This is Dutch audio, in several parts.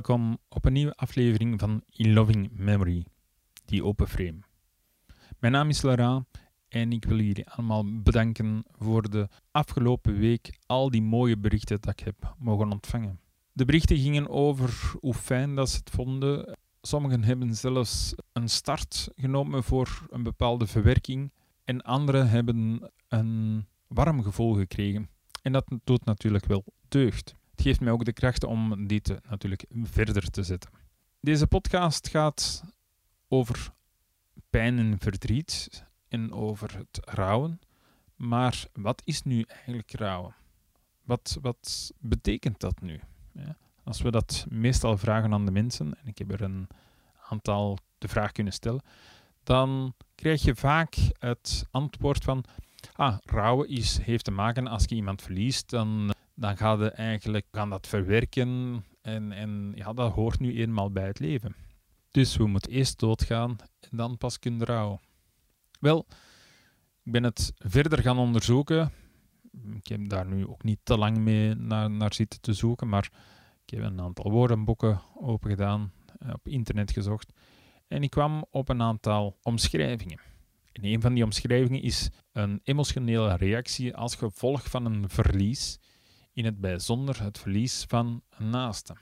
Welkom op een nieuwe aflevering van In Loving Memory, die open frame. Mijn naam is Lara en ik wil jullie allemaal bedanken voor de afgelopen week al die mooie berichten dat ik heb mogen ontvangen. De berichten gingen over hoe fijn dat ze het vonden. Sommigen hebben zelfs een start genomen voor een bepaalde verwerking en anderen hebben een warm gevoel gekregen. En dat doet natuurlijk wel deugd. Geeft mij ook de kracht om dit natuurlijk verder te zetten. Deze podcast gaat over pijn en verdriet en over het rouwen. Maar wat is nu eigenlijk rouwen? Wat, wat betekent dat nu? Ja, als we dat meestal vragen aan de mensen, en ik heb er een aantal de vraag kunnen stellen, dan krijg je vaak het antwoord van ah, rouwen is, heeft te maken als je iemand verliest, dan, dan ga je eigenlijk gaan dat verwerken en, en ja, dat hoort nu eenmaal bij het leven. Dus we moeten eerst doodgaan en dan pas kunnen rouwen. Wel, ik ben het verder gaan onderzoeken. Ik heb daar nu ook niet te lang mee naar, naar zitten te zoeken, maar ik heb een aantal woordenboeken open gedaan, eh, op internet gezocht. En ik kwam op een aantal omschrijvingen. En een van die omschrijvingen is een emotionele reactie als gevolg van een verlies, in het bijzonder het verlies van een naaste.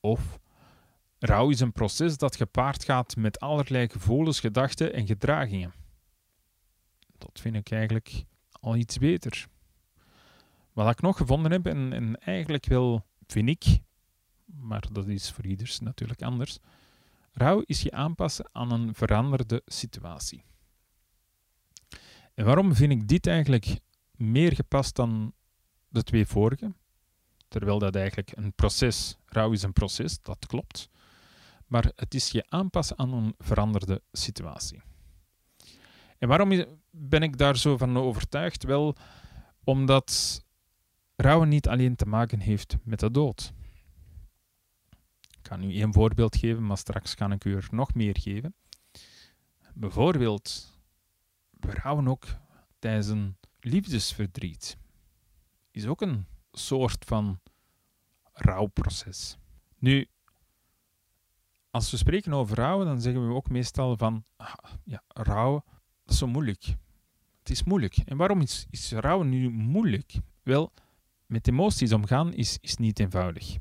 Of rouw is een proces dat gepaard gaat met allerlei gevoelens, gedachten en gedragingen. Dat vind ik eigenlijk al iets beter. Wat ik nog gevonden heb, en, en eigenlijk wel vind ik, maar dat is voor ieders natuurlijk anders, rouw is je aanpassen aan een veranderde situatie. En waarom vind ik dit eigenlijk meer gepast dan de twee vorige? Terwijl dat eigenlijk een proces, rouw is een proces, dat klopt. Maar het is je aanpassen aan een veranderde situatie. En waarom ben ik daar zo van overtuigd? Wel, omdat rouwen niet alleen te maken heeft met de dood. Ik ga nu één voorbeeld geven, maar straks kan ik u er nog meer geven. Bijvoorbeeld we rouwen ook tijdens een liefdesverdriet. Is ook een soort van rouwproces. Nu, als we spreken over rouwen, dan zeggen we ook meestal van, ah, ja, rouwen, dat is zo moeilijk. Het is moeilijk. En waarom is, is rouwen nu moeilijk? Wel, met emoties omgaan is, is niet eenvoudig.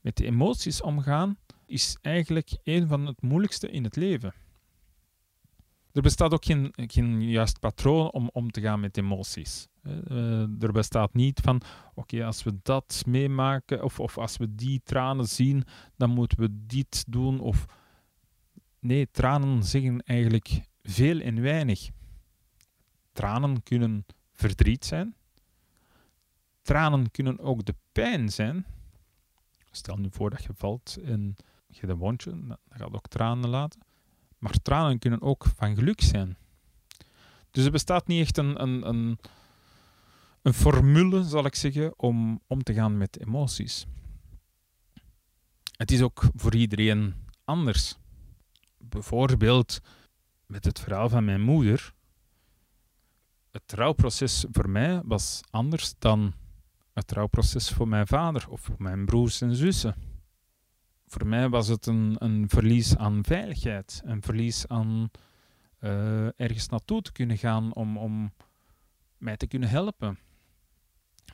Met de emoties omgaan is eigenlijk een van het moeilijkste in het leven. Er bestaat ook geen, juist patroon om om te gaan met emoties. Uh, er bestaat niet van, oké, als we dat meemaken of, of als we die tranen zien, dan moeten we dit doen. Of... Nee, tranen zeggen eigenlijk veel en weinig. Tranen kunnen verdriet zijn. Tranen kunnen ook de pijn zijn. Stel nu voor dat je valt en je hebt een wondje, dan gaat ook tranen laten. Maar tranen kunnen ook van geluk zijn. Dus er bestaat niet echt een, een, een, een formule, zal ik zeggen, om om te gaan met emoties. Het is ook voor iedereen anders. Bijvoorbeeld met het verhaal van mijn moeder. Het trouwproces voor mij was anders dan het trouwproces voor mijn vader of voor mijn broers en zussen voor mij was het een, een verlies aan veiligheid, een verlies aan uh, ergens naartoe te kunnen gaan om, om mij te kunnen helpen.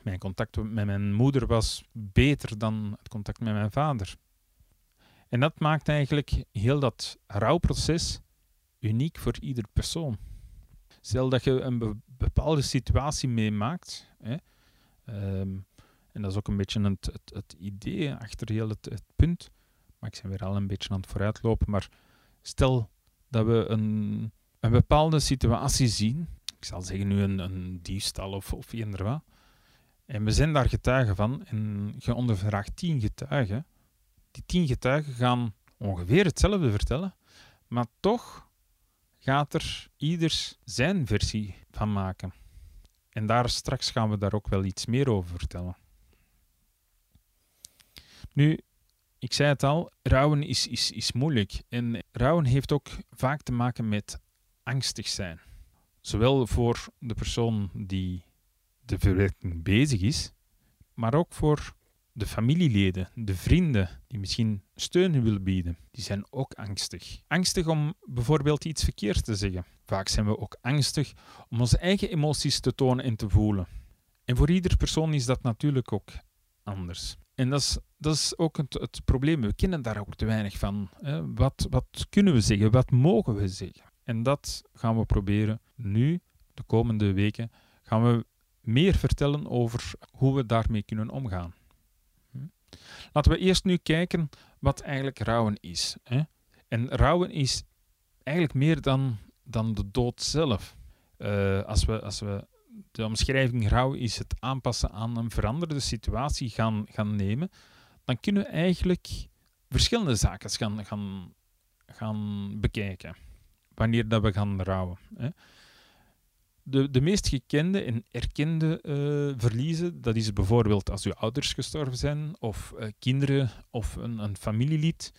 Mijn contact met mijn moeder was beter dan het contact met mijn vader. En dat maakt eigenlijk heel dat rouwproces uniek voor ieder persoon. Stel dat je een bepaalde situatie meemaakt, hè, um, en dat is ook een beetje het, het, het idee achter heel het, het punt, maar ik ben weer al een beetje aan het vooruitlopen. Maar stel dat we een, een bepaalde situatie zien, ik zal zeggen nu een, een diefstal of, of eender wat, en we zijn daar getuigen van, en je ondervraagt tien getuigen, die tien getuigen gaan ongeveer hetzelfde vertellen, maar toch gaat er ieders zijn versie van maken. En daar straks gaan we daar ook wel iets meer over vertellen. Nu, ik zei het al, rouwen is, is, is moeilijk. En rouwen heeft ook vaak te maken met angstig zijn. Zowel voor de persoon die de verwerking bezig is, maar ook voor de familieleden, de vrienden die misschien steun willen bieden, die zijn ook angstig. Angstig om bijvoorbeeld iets verkeerd te zeggen. Vaak zijn we ook angstig om onze eigen emoties te tonen en te voelen. En voor ieder persoon is dat natuurlijk ook anders. En dat is, dat is ook het, het probleem. We kennen daar ook te weinig van. Hè. Wat, wat kunnen we zeggen? Wat mogen we zeggen? En dat gaan we proberen nu, de komende weken, gaan we meer vertellen over hoe we daarmee kunnen omgaan. Hm? Laten we eerst nu kijken wat eigenlijk rouwen is. Hè? En rouwen is eigenlijk meer dan, dan de dood zelf. Uh, als, we, als we de omschrijving rouw is het aanpassen aan een veranderde situatie gaan, gaan nemen, dan kunnen we eigenlijk verschillende zaken gaan, gaan, gaan bekijken wanneer dat we gaan rouwen. Hè. De, de meest gekende en erkende uh, verliezen, dat is bijvoorbeeld als uw ouders gestorven zijn, of uh, kinderen, of een, een familielid,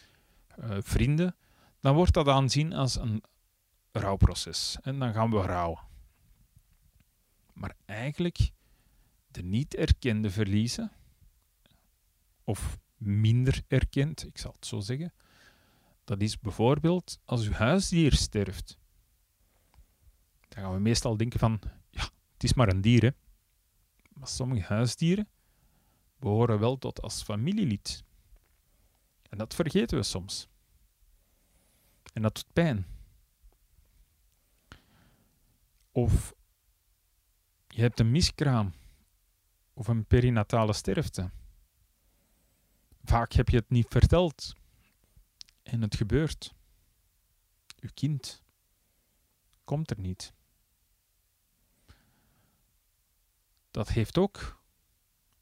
uh, vrienden, dan wordt dat aanzien als een rouwproces. En dan gaan we rouwen. Maar eigenlijk de niet erkende verliezen, of minder erkend, ik zal het zo zeggen, dat is bijvoorbeeld als uw huisdier sterft. Dan gaan we meestal denken van, ja, het is maar een dier. Hè. Maar sommige huisdieren behoren wel tot als familielid. En dat vergeten we soms. En dat doet pijn. Of je hebt een miskraam of een perinatale sterfte. Vaak heb je het niet verteld en het gebeurt. Uw kind komt er niet. Dat heeft ook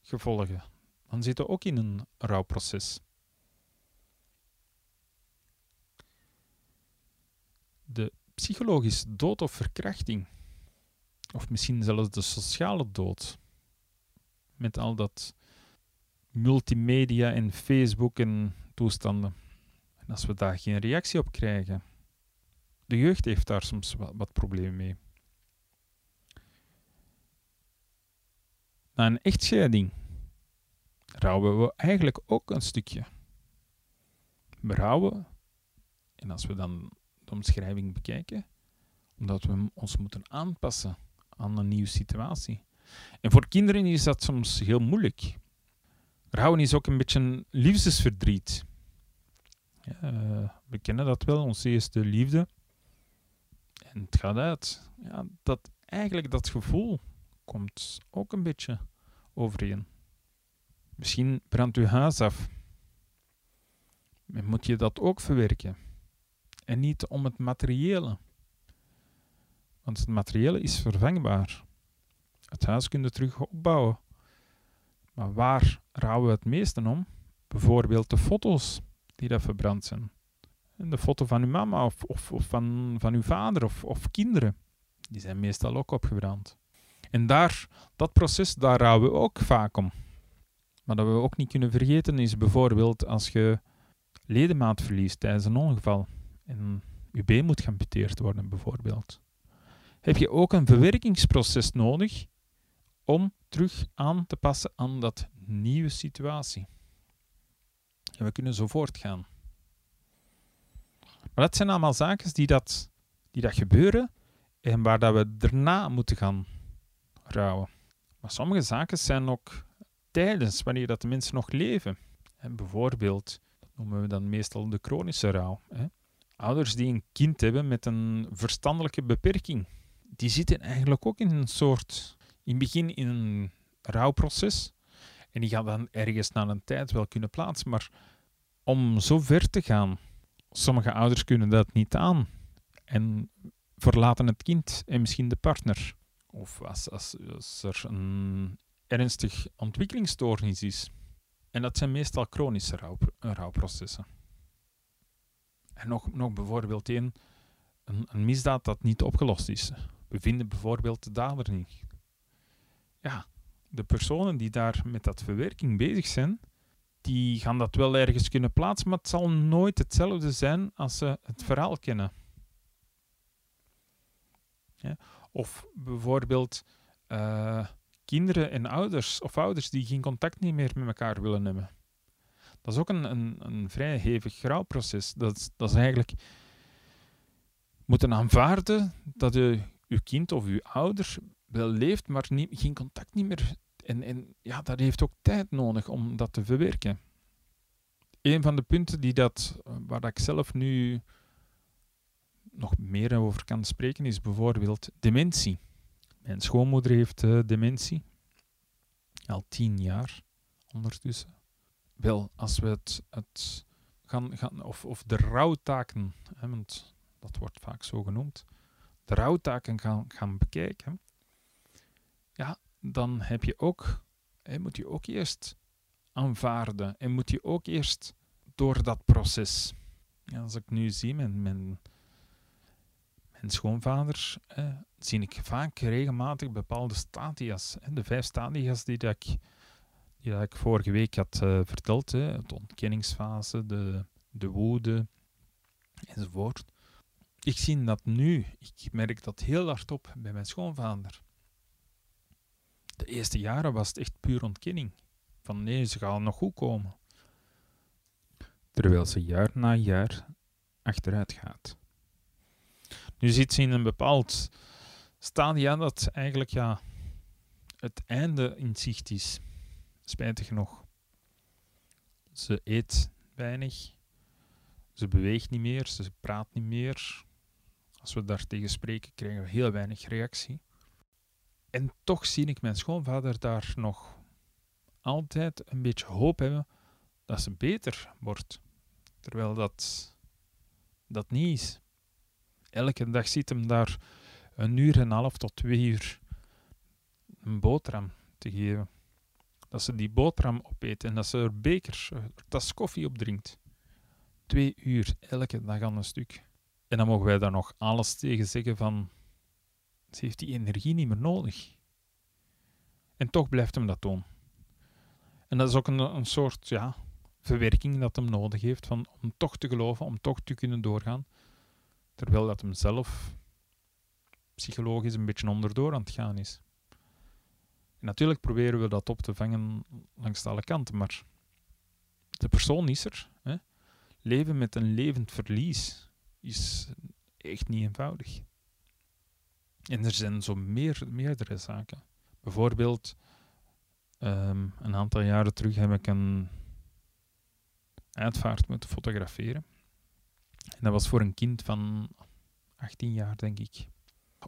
gevolgen. Dan zitten ook in een rouwproces. De psychologische dood of verkrachting of misschien zelfs de sociale dood. Met al dat multimedia en Facebook en toestanden. En als we daar geen reactie op krijgen. De jeugd heeft daar soms wat, wat problemen mee. Na een echtscheiding rouwen we eigenlijk ook een stukje. We rouwen, en als we dan de omschrijving bekijken, omdat we ons moeten aanpassen aan een nieuwe situatie. En voor kinderen is dat soms heel moeilijk. Rouwen is ook een beetje liefdesverdriet. Ja, we kennen dat wel, onze eerste liefde. En het gaat uit. Ja, dat, eigenlijk dat gevoel komt ook een beetje overeen. Misschien brandt uw huis af. En moet je dat ook verwerken. En niet om het materiële. Want het materiële is vervangbaar. Het huis kun je terug opbouwen. Maar waar rouwen we het meeste om? Bijvoorbeeld de foto's die daar verbrand zijn. En de foto van uw mama of, of, of van, van uw vader of, of kinderen. Die zijn meestal ook opgebrand. En daar, dat proces, daar rouwen we ook vaak om. Maar dat we ook niet kunnen vergeten is bijvoorbeeld als je ledemaat verliest tijdens een ongeval. En je been moet geamputeerd worden bijvoorbeeld heb je ook een verwerkingsproces nodig om terug aan te passen aan dat nieuwe situatie. En we kunnen zo voortgaan. Maar dat zijn allemaal zaken die dat, die dat gebeuren en waar dat we daarna moeten gaan rouwen. Maar sommige zaken zijn ook tijdens, wanneer dat de mensen nog leven. En bijvoorbeeld, dat noemen we dan meestal de chronische rouw. Hè. Ouders die een kind hebben met een verstandelijke beperking die zitten eigenlijk ook in een soort, in het begin in een rouwproces. En die gaan dan ergens na een tijd wel kunnen plaatsen. Maar om zo ver te gaan, sommige ouders kunnen dat niet aan. En verlaten het kind en misschien de partner. Of als, als, er een ernstig ontwikkelingsstoornis is. En dat zijn meestal chronische rouw, rouwprocessen. En nog, nog bijvoorbeeld een, een, een misdaad dat niet opgelost is. We vinden bijvoorbeeld de dader niet. Ja, de personen die daar met dat verwerking bezig zijn, die gaan dat wel ergens kunnen plaatsen, maar het zal nooit hetzelfde zijn als ze het verhaal kennen. Ja, of bijvoorbeeld uh, kinderen en ouders of ouders die geen contact niet meer met elkaar willen hebben. Dat is ook een, een, een vrij hevig rouwproces. Dat, dat is eigenlijk moeten aanvaarden dat je, je kind of je ouder wel leeft, maar geen contact niet meer. En, en ja, dat heeft ook tijd nodig om dat te verwerken. Een van de punten die dat, eh, waar ik zelf nu nog meer over kan spreken, is bijvoorbeeld dementie. Mijn schoonmoeder heeft eh, dementie. Al tien jaar ondertussen. Wel, als we het, het gaan, gaan of, of de rouwtaken, hè, want dat wordt vaak zo genoemd, rouwtaken gaan, gaan bekijken, ja, dan heb je ook, hè, moet je ook eerst aanvaarden en moet je ook eerst door dat proces. Ja, als ik nu zie, mijn, mijn, mijn schoonvader, zie ik vaak regelmatig bepaalde stadia's. Hè, de vijf stadia's die, dat ik, die dat ik vorige week had eh, verteld. Hè, de ontkenningsfase, de, de woede, enzovoort. Ik zie dat nu. Ik merk dat heel hard op bij mijn schoonvader. De eerste jaren was het echt puur ontkenning. Van nee, ze gaan nog goed komen. Terwijl ze jaar na jaar achteruit gaat. Nu zit ze in een bepaald stadia dat eigenlijk ja, het einde in zicht is. Spijtig genoeg. Ze eet weinig. Ze beweegt niet meer. Ze praat niet meer. Als we daar tegen spreken, krijgen we heel weinig reactie. En toch zie ik mijn schoonvader daar nog altijd een beetje hoop hebben dat ze beter wordt. Terwijl dat, dat niet is. Elke dag zit hem daar een uur en een half tot twee uur een boterham te geven. Dat ze die boterham opeet en dat ze er bekers, tas koffie op drinkt. Twee uur elke dag aan een stuk. En dan mogen wij daar nog alles tegen zeggen van... Ze heeft die energie niet meer nodig. En toch blijft hem dat doen. En dat is ook een, een soort ja, verwerking dat hem nodig heeft van, om toch te geloven, om toch te kunnen doorgaan. Terwijl dat hem zelf psychologisch een beetje onderdoor aan het gaan is. En natuurlijk proberen we dat op te vangen langs alle kanten, maar de persoon is er. Hè? Leven met een levend verlies is echt niet eenvoudig. En er zijn zo meer, meerdere zaken. Bijvoorbeeld, ehm, een aantal jaren terug heb ik een uitvaart moeten fotograferen. En dat was voor een kind van 18 jaar, denk ik.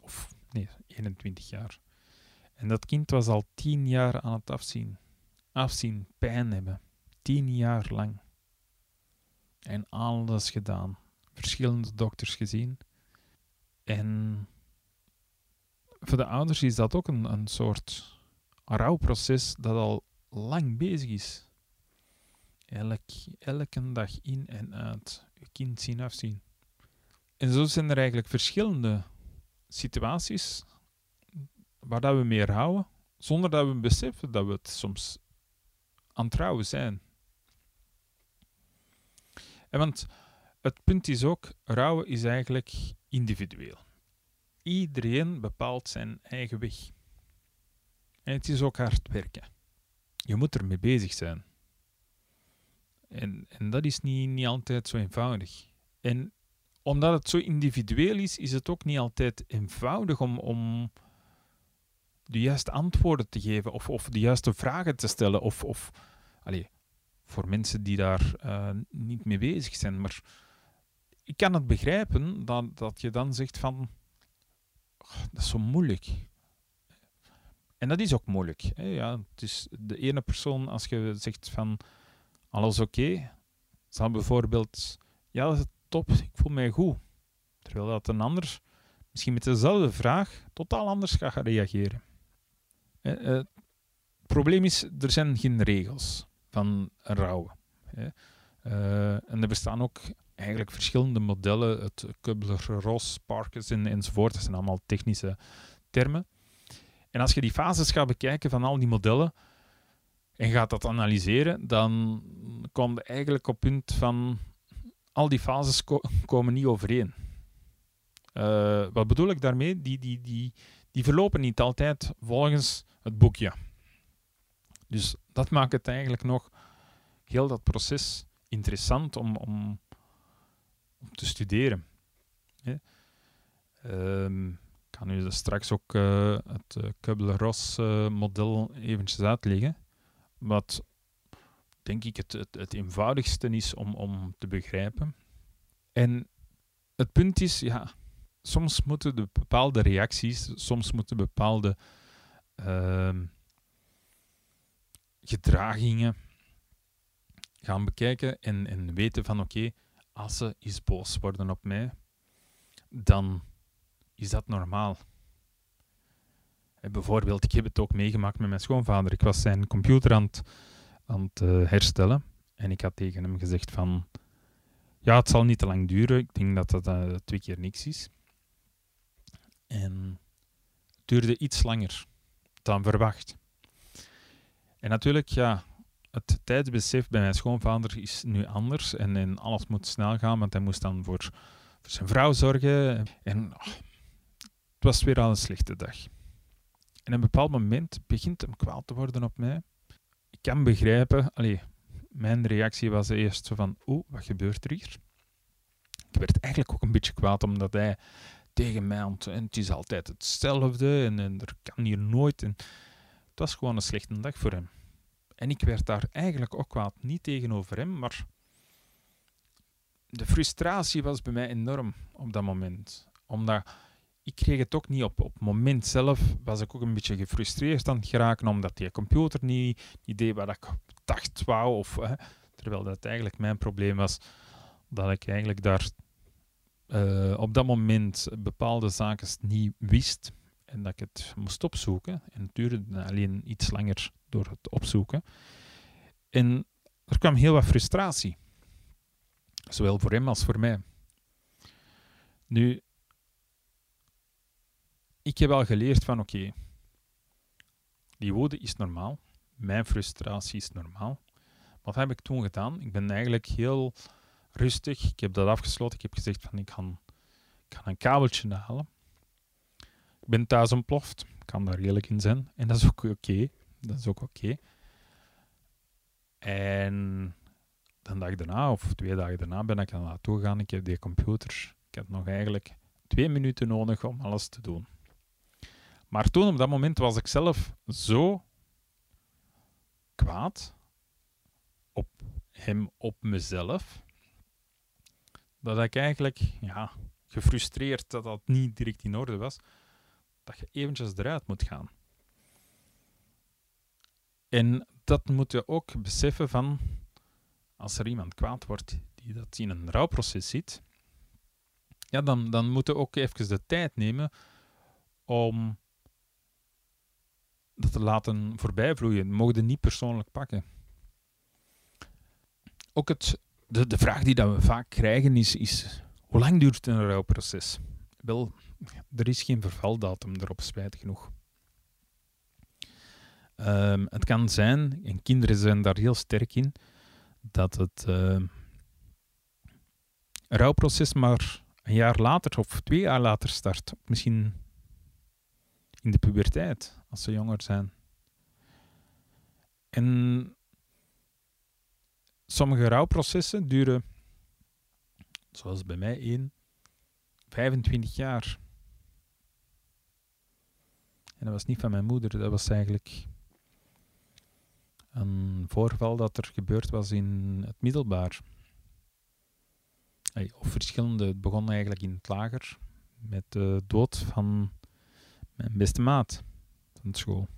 Of nee, 21 jaar. En dat kind was al 10 jaar aan het afzien. Afzien, pijn hebben. 10 jaar lang. En alles gedaan. Verschillende dokters gezien. En voor de ouders is dat ook een, een soort rouwproces dat al lang bezig is. Elk, elke dag in en uit je kind zien afzien. En zo zijn er eigenlijk verschillende situaties waar dat we mee rouwen, zonder dat we beseffen dat we het soms aan het rouwen zijn. En want het punt is ook, rouwen is eigenlijk individueel. Iedereen bepaalt zijn eigen weg. En het is ook hard werken. Je moet ermee bezig zijn. En, en dat is niet, niet altijd zo eenvoudig. En omdat het zo individueel is, is het ook niet altijd eenvoudig om, om de juiste antwoorden te geven of, of de juiste vragen te stellen. Of, of allee, voor mensen die daar uh, niet mee bezig zijn. Maar ik kan het begrijpen dat, dat je dan zegt van, oh, dat is zo moeilijk. En dat is ook moeilijk. Hè? Ja, het is de ene persoon, als je zegt van, alles oké, zal bijvoorbeeld, ja, dat is top, ik voel mij goed. Terwijl dat een ander misschien met dezelfde vraag totaal anders gaat reageren. Eh, het probleem is, er zijn geen regels van rouwen. Uh, en er bestaan ook eigenlijk verschillende modellen, het Kubler-Ross, Parkinson enzovoort, dat zijn allemaal technische termen. En als je die fases gaat bekijken van al die modellen en gaat dat analyseren, dan kom je eigenlijk op het punt van al die fases ko komen niet overeen. Uh, wat bedoel ik daarmee? Die, die, die, die verlopen niet altijd volgens het boekje. Dus dat maakt het eigenlijk nog heel dat proces interessant om, om, te studeren. Hè. Ehm, ik kan u straks ook uh, het uh, Kubler-Ross uh, model eventjes uitleggen. Wat denk ik het, het, het eenvoudigste is om, om te begrijpen. En het punt is, ja, soms moeten de bepaalde reacties, soms moeten bepaalde ehm, gedragingen gaan bekijken en, en weten van oké, als ze eens boos worden op mij, dan is dat normaal. En bijvoorbeeld, ik heb het ook meegemaakt met mijn schoonvader. Ik was zijn computer aan het, aan het uh, herstellen en ik had tegen hem gezegd van ja, het zal niet te lang duren. Ik denk dat dat uh, twee keer niks is. En het duurde iets langer dan verwacht. En natuurlijk, ja, het tijdsbesef bij mijn schoonvader is nu anders. En, en alles moet snel gaan, want hij moest dan voor, voor zijn vrouw zorgen. En oh, het was weer al een slechte dag. En op een bepaald moment begint hem kwaad te worden op mij. Ik kan begrijpen, allee, mijn reactie was eerst van, oeh, wat gebeurt er hier? Ik werd eigenlijk ook een beetje kwaad, omdat hij tegen mij aan het is altijd hetzelfde en, en er kan hier nooit. En het was gewoon een slechte dag voor hem. En ik werd daar eigenlijk ook kwaad, niet tegenover hem, maar de frustratie was bij mij enorm op dat moment. Omdat ik kreeg het ook niet op. Op het moment zelf was ik ook een beetje gefrustreerd aan het geraken, omdat die computer niet, niet deed wat ik dacht wou. Of, terwijl dat eigenlijk mijn probleem was, dat ik eigenlijk daar uh, op dat moment bepaalde zaken niet wist en dat ik het moest opzoeken. En het duurde alleen iets langer door het opzoeken. En er kwam heel wat frustratie. Zowel voor hem als voor mij. Nu, ik heb al geleerd van oké, die woede is normaal. Mijn frustratie is normaal. Wat heb ik toen gedaan? Ik ben eigenlijk heel rustig. Ik heb dat afgesloten. Ik heb gezegd van ik ik ga een kabeltje halen. Ben thuis ontploft. Kan daar redelijk in zijn. En dat is ook oké. Dat is ook oké. En de dag daarna, of twee dagen daarna, ben ik naar naartoe gegaan. Ik heb die computer. Ik had nog eigenlijk twee minuten nodig om alles te doen. Maar toen, op dat moment, was ik zelf zo kwaad op hem, op mezelf, dat ik eigenlijk ja, gefrustreerd dat dat niet direct in orde was, dat je eventjes eruit moet gaan. En dat moet je ook beseffen van, als er iemand kwaad wordt die dat in een rouwproces zit, ja, dan, dan moet je ook even de tijd nemen om dat te laten voorbijvloeien. Mogen je niet persoonlijk pakken. Ook het, de, de vraag die dat we vaak krijgen is, is hoe lang duurt een rouwproces? Wel, er is geen vervaldatum erop, spijtig genoeg. Um, het kan zijn, en kinderen zijn daar heel sterk in, dat het uh, rouwproces maar een jaar later of twee jaar later start. Misschien in de puberteit, als ze jonger zijn. En sommige rouwprocessen duren, zoals bij mij één, 25 jaar. Dat was niet van mijn moeder, dat was eigenlijk een voorval dat er gebeurd was in het middelbaar. Of verschillende. Het begon eigenlijk in het lager met de dood van mijn beste maat van school.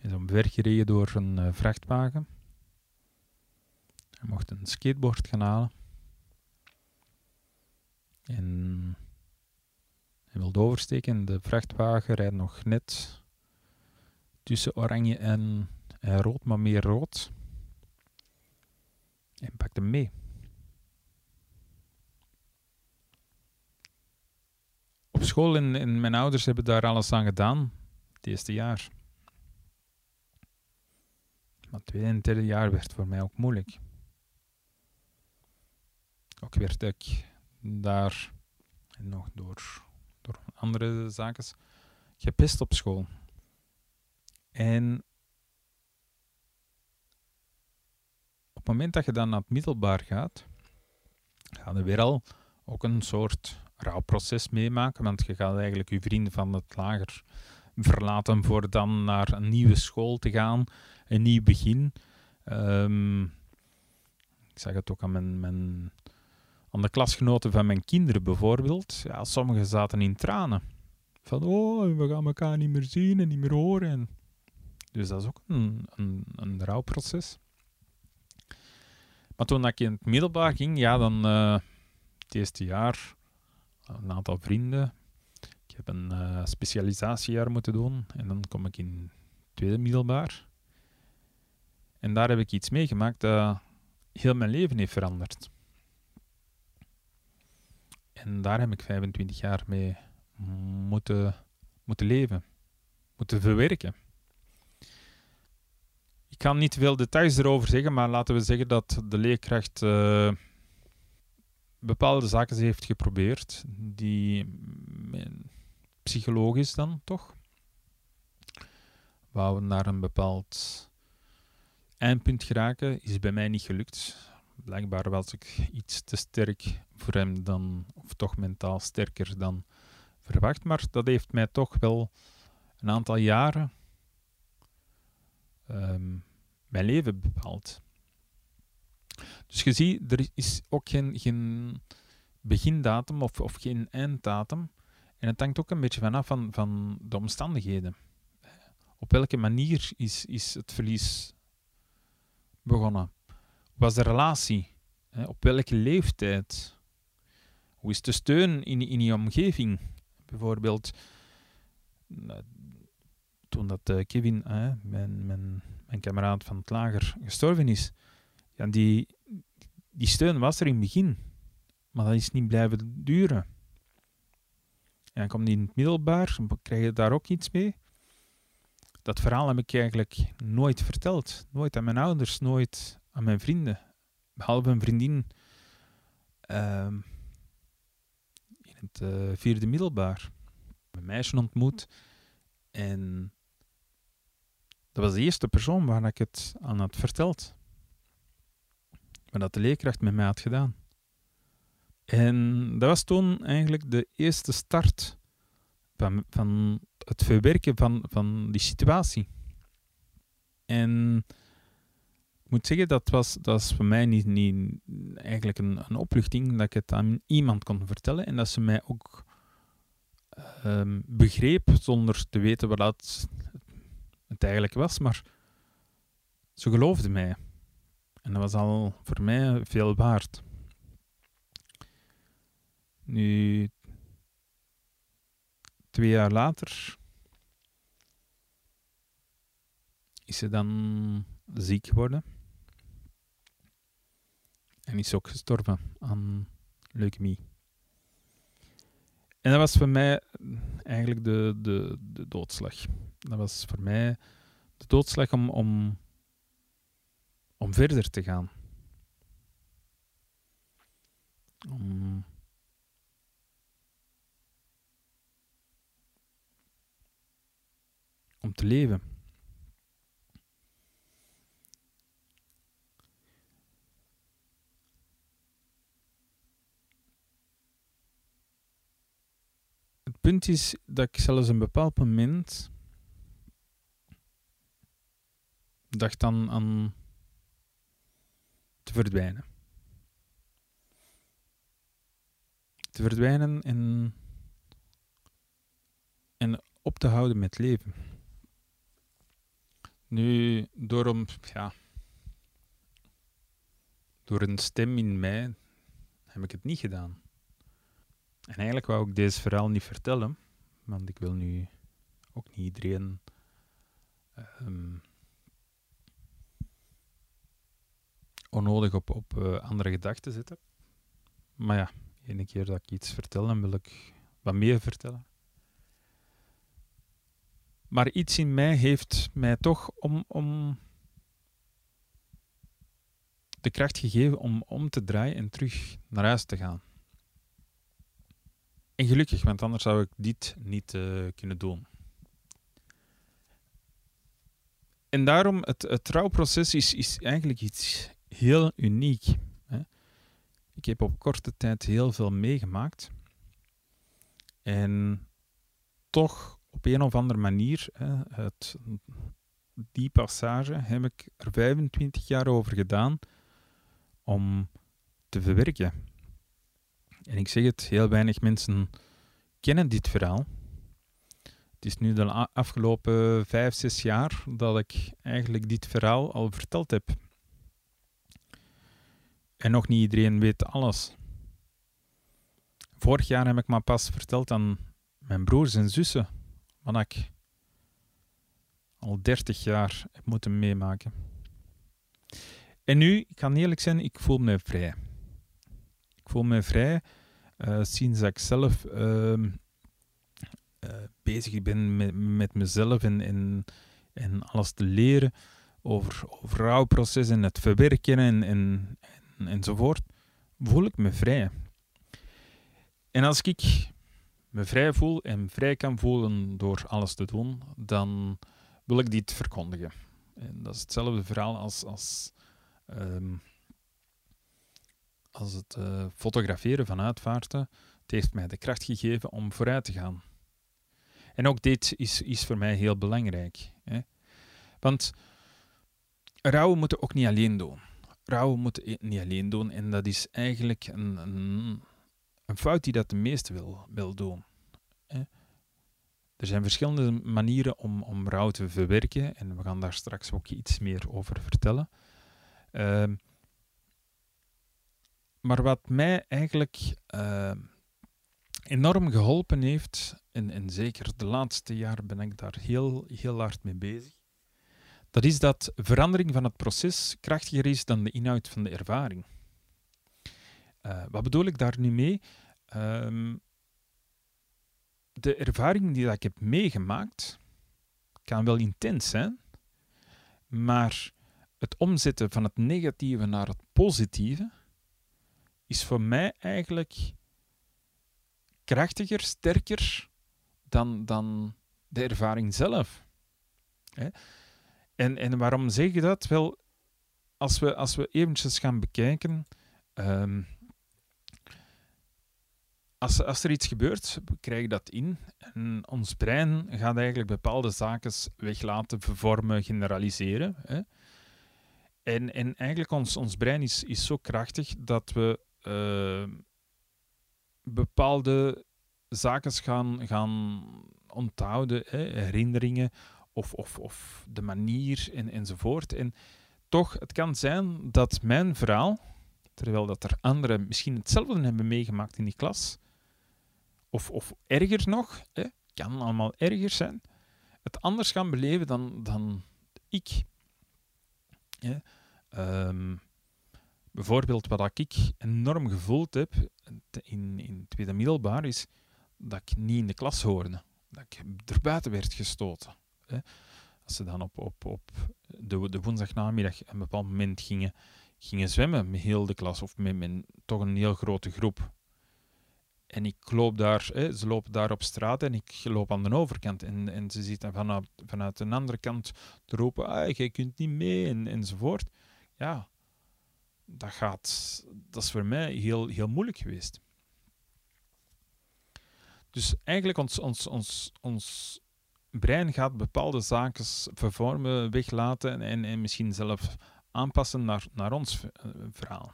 Hij is omvergereden door een uh, vrachtwagen. Hij mocht een skateboard gaan halen. En hij wilde oversteken. De vrachtwagen rijdt nog net tussen oranje en, rood, maar meer rood. En pakt hem mee. Op school en, en mijn ouders hebben daar alles aan gedaan, het eerste jaar. Maar het tweede en derde jaar werd voor mij ook moeilijk. Ook werd ik daar, nog door andere zaken, gepest op school. En op het moment dat je dan naar het middelbaar gaat, ga je weer al ook een soort rouwproces meemaken, want je gaat eigenlijk je vrienden van het lager verlaten voor dan naar een nieuwe school te gaan, een nieuw begin. Ehm, ik zeg het ook aan, mijn, mijn, aan de klasgenoten van mijn kinderen bijvoorbeeld. Ja, sommigen zaten in tranen. Van, oh, we gaan elkaar niet meer zien en niet meer horen. dus dat is ook een, een, een rouwproces. Maar toen ik in het middelbaar ging, ja, dan uh, het eerste jaar een aantal vrienden. Ik heb een uh, specialisatiejaar moeten doen en dan kom ik in het tweede middelbaar. En daar heb ik iets meegemaakt dat heel mijn leven heeft veranderd. En daar heb ik 25 jaar mee moeten, moeten leven, moeten verwerken. Ik kan niet veel details erover zeggen, maar laten we zeggen dat de leerkracht uh, bepaalde zaken heeft geprobeerd, die psychologisch dan toch, we naar een bepaald eindpunt geraken, is bij mij niet gelukt. Blijkbaar was ik iets te sterk voor hem dan, of toch mentaal sterker dan verwacht. Maar dat heeft mij toch wel een aantal jaren um, mijn leven bepaald. Dus je ziet, er is ook geen, geen begindatum of, of geen einddatum. En het hangt ook een beetje vanaf van, van de omstandigheden. Op welke manier is, is het verlies begonnen? Was de relatie? Op welke leeftijd? Hoe is de steun in, in je omgeving? Bijvoorbeeld, toen dat uh, Kevin, mijn, mijn, mijn kameraad van het lager, gestorven is, die, die steun was er in het begin, maar dat is niet blijven duren. En dan komt die in het middelbaar, krijg je daar ook iets mee. Dat verhaal heb ik eigenlijk nooit verteld. Nooit aan mijn ouders, nooit aan mijn vrienden. Behalve een vriendin uh, in het uh, vierde middelbaar. Een meisje ontmoet. En dat was de eerste persoon waar ik het aan had verteld. Maar dat de leerkracht met mij had gedaan. En dat was toen eigenlijk de eerste start van, van het verwerken van, van die situatie. En moet zeggen, dat was, dat was voor mij niet, niet eigenlijk een, een opluchting dat ik het aan iemand kon vertellen en dat ze mij ook um, begreep zonder te weten wat dat het eigenlijk was, maar ze geloofde mij. En dat was al voor mij veel waard. Nu, twee jaar later is ze dan ziek geworden. En is ook gestorven aan leukemie. En dat was voor mij eigenlijk de, de, de doodslag. Dat was voor mij de doodslag om, om, om verder te gaan. Om om te leven. Punt is dat ik zelfs een bepaald moment dacht aan te verdwijnen. Te verdwijnen en, en op te houden met leven. Nu, door, om, ja, door een stem in mij heb ik het niet gedaan. En eigenlijk wou ik deze verhaal niet vertellen, want ik wil nu ook niet iedereen um, onnodig op, op uh, andere gedachten zetten. Maar ja, ene keer dat ik iets vertel, dan wil ik wat meer vertellen. Maar iets in mij heeft mij toch om, om de kracht gegeven om om te draaien en terug naar huis te gaan. En gelukkig, want anders zou ik dit niet eh, kunnen doen. En daarom, het, het trouwproces is, is eigenlijk iets heel uniek. Hè. Ik heb op korte tijd heel veel meegemaakt. En toch op een of andere manier, hè, het, die passage heb ik er 25 jaar over gedaan om te verwerken. En ik zeg het, heel weinig mensen kennen dit verhaal. Het is nu de afgelopen vijf, zes jaar dat ik eigenlijk dit verhaal al verteld heb. En nog niet iedereen weet alles. Vorig jaar heb ik maar pas verteld aan mijn broers en zussen wat ik al 30 jaar heb moeten meemaken. En nu, ik kan eerlijk zijn, ik voel me vrij. Voel me vrij uh, sinds ik zelf uh, uh, bezig ben met, met mezelf en, en, en alles te leren over, over rouwproces en het verwerken en, en, en, enzovoort, voel ik me vrij. En als ik me vrij voel en vrij kan voelen door alles te doen, dan wil ik dit verkondigen. En dat is hetzelfde verhaal als, als, um, als het uh, fotograferen van uitvaarten. Het heeft mij de kracht gegeven om vooruit te gaan. En ook dit is, is voor mij heel belangrijk. Hè? Want rouwen moeten ook niet alleen doen. Rouwen moeten niet alleen doen en dat is eigenlijk een, een, fout die dat de meeste wil, wil doen. Hè? Er zijn verschillende manieren om, om rouw te verwerken en we gaan daar straks ook iets meer over vertellen. Uh, maar wat mij eigenlijk uh, enorm geholpen heeft, en, en zeker de laatste jaren ben ik daar heel, heel hard mee bezig, dat is dat verandering van het proces krachtiger is dan de inhoud van de ervaring. Uh, wat bedoel ik daar nu mee? Um, de ervaring die dat ik heb meegemaakt, kan wel intens zijn, maar het omzetten van het negatieve naar het positieve is voor mij eigenlijk krachtiger, sterker dan, dan de ervaring zelf. En, en waarom zeg je dat? Wel, als we, als we eventjes gaan bekijken, um, als, als er iets gebeurt, we krijgen dat in. En ons brein gaat eigenlijk bepaalde zaken weglaten, vervormen, generaliseren. Hè. En, en eigenlijk ons, ons brein is, is zo krachtig dat we uh, bepaalde zaken gaan, gaan onthouden, herinneringen of, of, of de manier en, enzovoort. En toch, het kan zijn dat mijn verhaal, terwijl dat er anderen misschien hetzelfde hebben meegemaakt in die klas, of, of erger nog, hè, kan allemaal erger zijn, het anders gaan beleven dan, dan ik. Um, bijvoorbeeld wat ik enorm gevoeld heb in, in tweede middelbaar is dat ik niet in de klas hoorde. Dat ik er buiten werd gestoten. Als ze dan op, op, op de, de woensdagnamiddag een bepaald moment gingen, gingen zwemmen met heel de klas of met, toch een heel grote groep. En ik loop daar, ze lopen daar op straat en ik loop aan de overkant. En, en ze zitten vanuit, vanuit een andere kant te roepen, ah, jij kunt niet mee en, enzovoort. Ja, dat, gaat, dat is voor mij heel, heel moeilijk geweest. Dus eigenlijk ons, ons, ons, ons brein gaat bepaalde zaken vervormen, weglaten en, en misschien zelf aanpassen naar, naar ons eh, verhaal.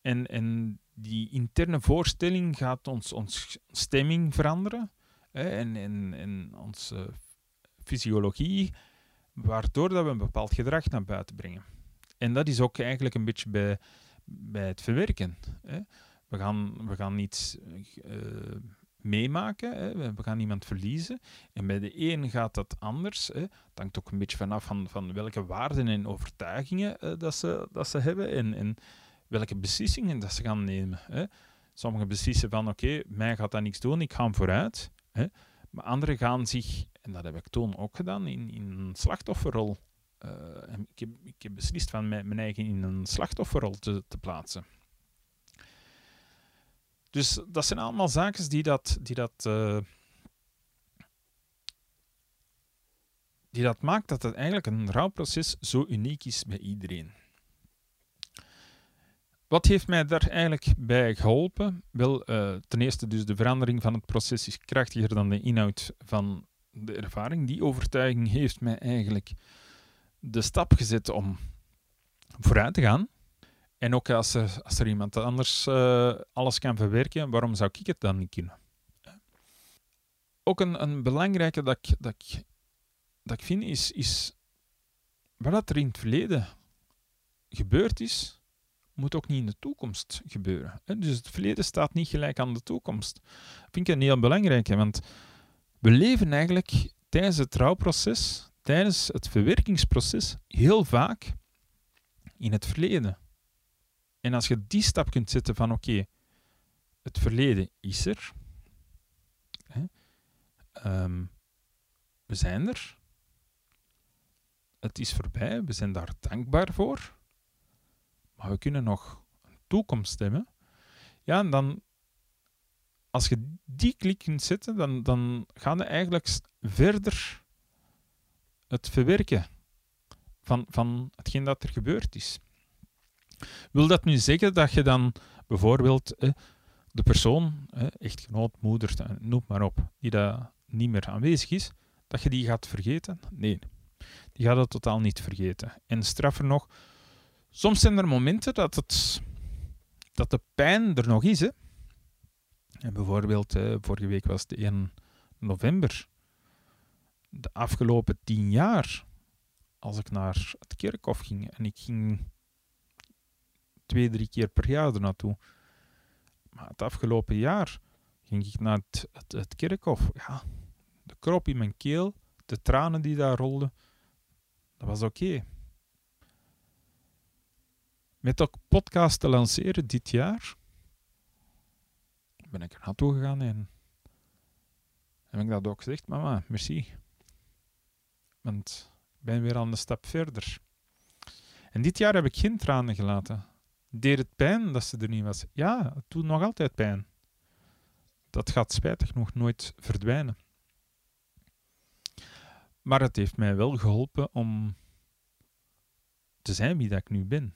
En, en die interne voorstelling gaat ons, ons stemming veranderen en, en, en onze fysiologie, waardoor dat we een bepaald gedrag naar buiten brengen. En dat is ook eigenlijk een beetje bij, bij het verwerken. Hè. We, gaan, we gaan iets uh, meemaken, hè. we gaan iemand verliezen. En bij de een gaat dat anders. Hè. Het hangt ook een beetje vanaf van, welke waarden en overtuigingen uh, dat, ze, dat ze hebben en, welke beslissingen dat ze gaan nemen. Hè. Sommigen beslissen van oké, mij gaat dat niks doen, ik ga vooruit. Hè. Maar anderen gaan zich, en dat heb ik toen ook gedaan, in, in een slachtofferrol ik, heb, ik heb beslist van mijn, eigen in een slachtofferrol te, te plaatsen. Dus dat zijn allemaal zaken die dat, die dat, uh, die dat maakt dat het eigenlijk een rouwproces zo uniek is bij iedereen. Wat heeft mij daar eigenlijk bij geholpen? Wel, uh, ten eerste dus de verandering van het proces is krachtiger dan de inhoud van de ervaring. Die overtuiging heeft mij eigenlijk de stap gezet om vooruit te gaan. En ook als er, als er iemand anders uh, alles kan verwerken, waarom zou ik het dan niet kunnen? Ook een, een belangrijke dat ik, dat ik, dat ik vind is, is wat er in het verleden gebeurd is, moet ook niet in de toekomst gebeuren. Dus het verleden staat niet gelijk aan de toekomst. Dat vind ik een heel belangrijke, want we leven eigenlijk tijdens het trouwproces, tijdens het verwerkingsproces, heel vaak in het verleden. En als je die stap kunt zetten van oké, het verleden is er. Hè, ehm, we zijn er. Het is voorbij, we zijn daar dankbaar voor. Maar we kunnen nog een toekomst hebben. Ja, en dan, als je die klik kunt zetten, dan, dan gaan we eigenlijk verder het verwerken van, van hetgeen dat er gebeurd is. Wil dat nu zeggen dat je dan bijvoorbeeld de persoon, eh, echtgenoot, moeder, eh, noem maar op, die daar niet meer aanwezig is, dat je die gaat vergeten? Nee, die gaat dat totaal niet vergeten. En straffer nog, soms zijn er momenten dat, het, dat de pijn er nog is. Hè. En bijvoorbeeld, vorige week was het 1 november. De afgelopen tien jaar, als ik naar het kerkhof ging en ik ging twee, drie keer per jaar er naartoe. Maar het afgelopen jaar ging ik naar het, het, kerkhof. Ja, de krop in mijn keel, de tranen die daar rolden, dat was oké. Met dat podcast te lanceren dit jaar, ben ik er naartoe gegaan en heb ik dat ook gezegd, mama, merci. Want ik ben weer aan de stap verder. En dit jaar heb ik geen tranen gelaten. Deed het pijn dat ze er niet was? Ja, het doet nog altijd pijn. Dat gaat spijtig nog nooit verdwijnen. Maar het heeft mij wel geholpen om te zijn wie dat ik nu ben.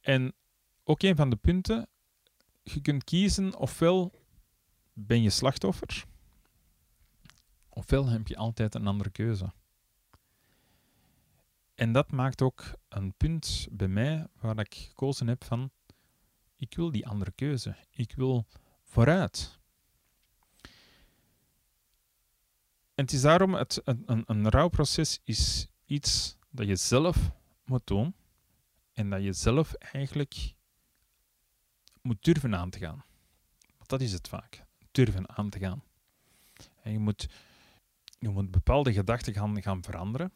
En ook een van de punten, je kunt kiezen ofwel ben je slachtoffer, ofwel heb je altijd een andere keuze. En dat maakt ook een punt bij mij waar ik gekozen heb van ik wil die andere keuze. Ik wil vooruit. En het is daarom, het, een, een, een rouwproces is iets dat je zelf moet doen en dat je zelf eigenlijk moet durven aan te gaan. Want dat is het vaak, durven aan te gaan. En je moet, je moet bepaalde gedachten gaan, gaan veranderen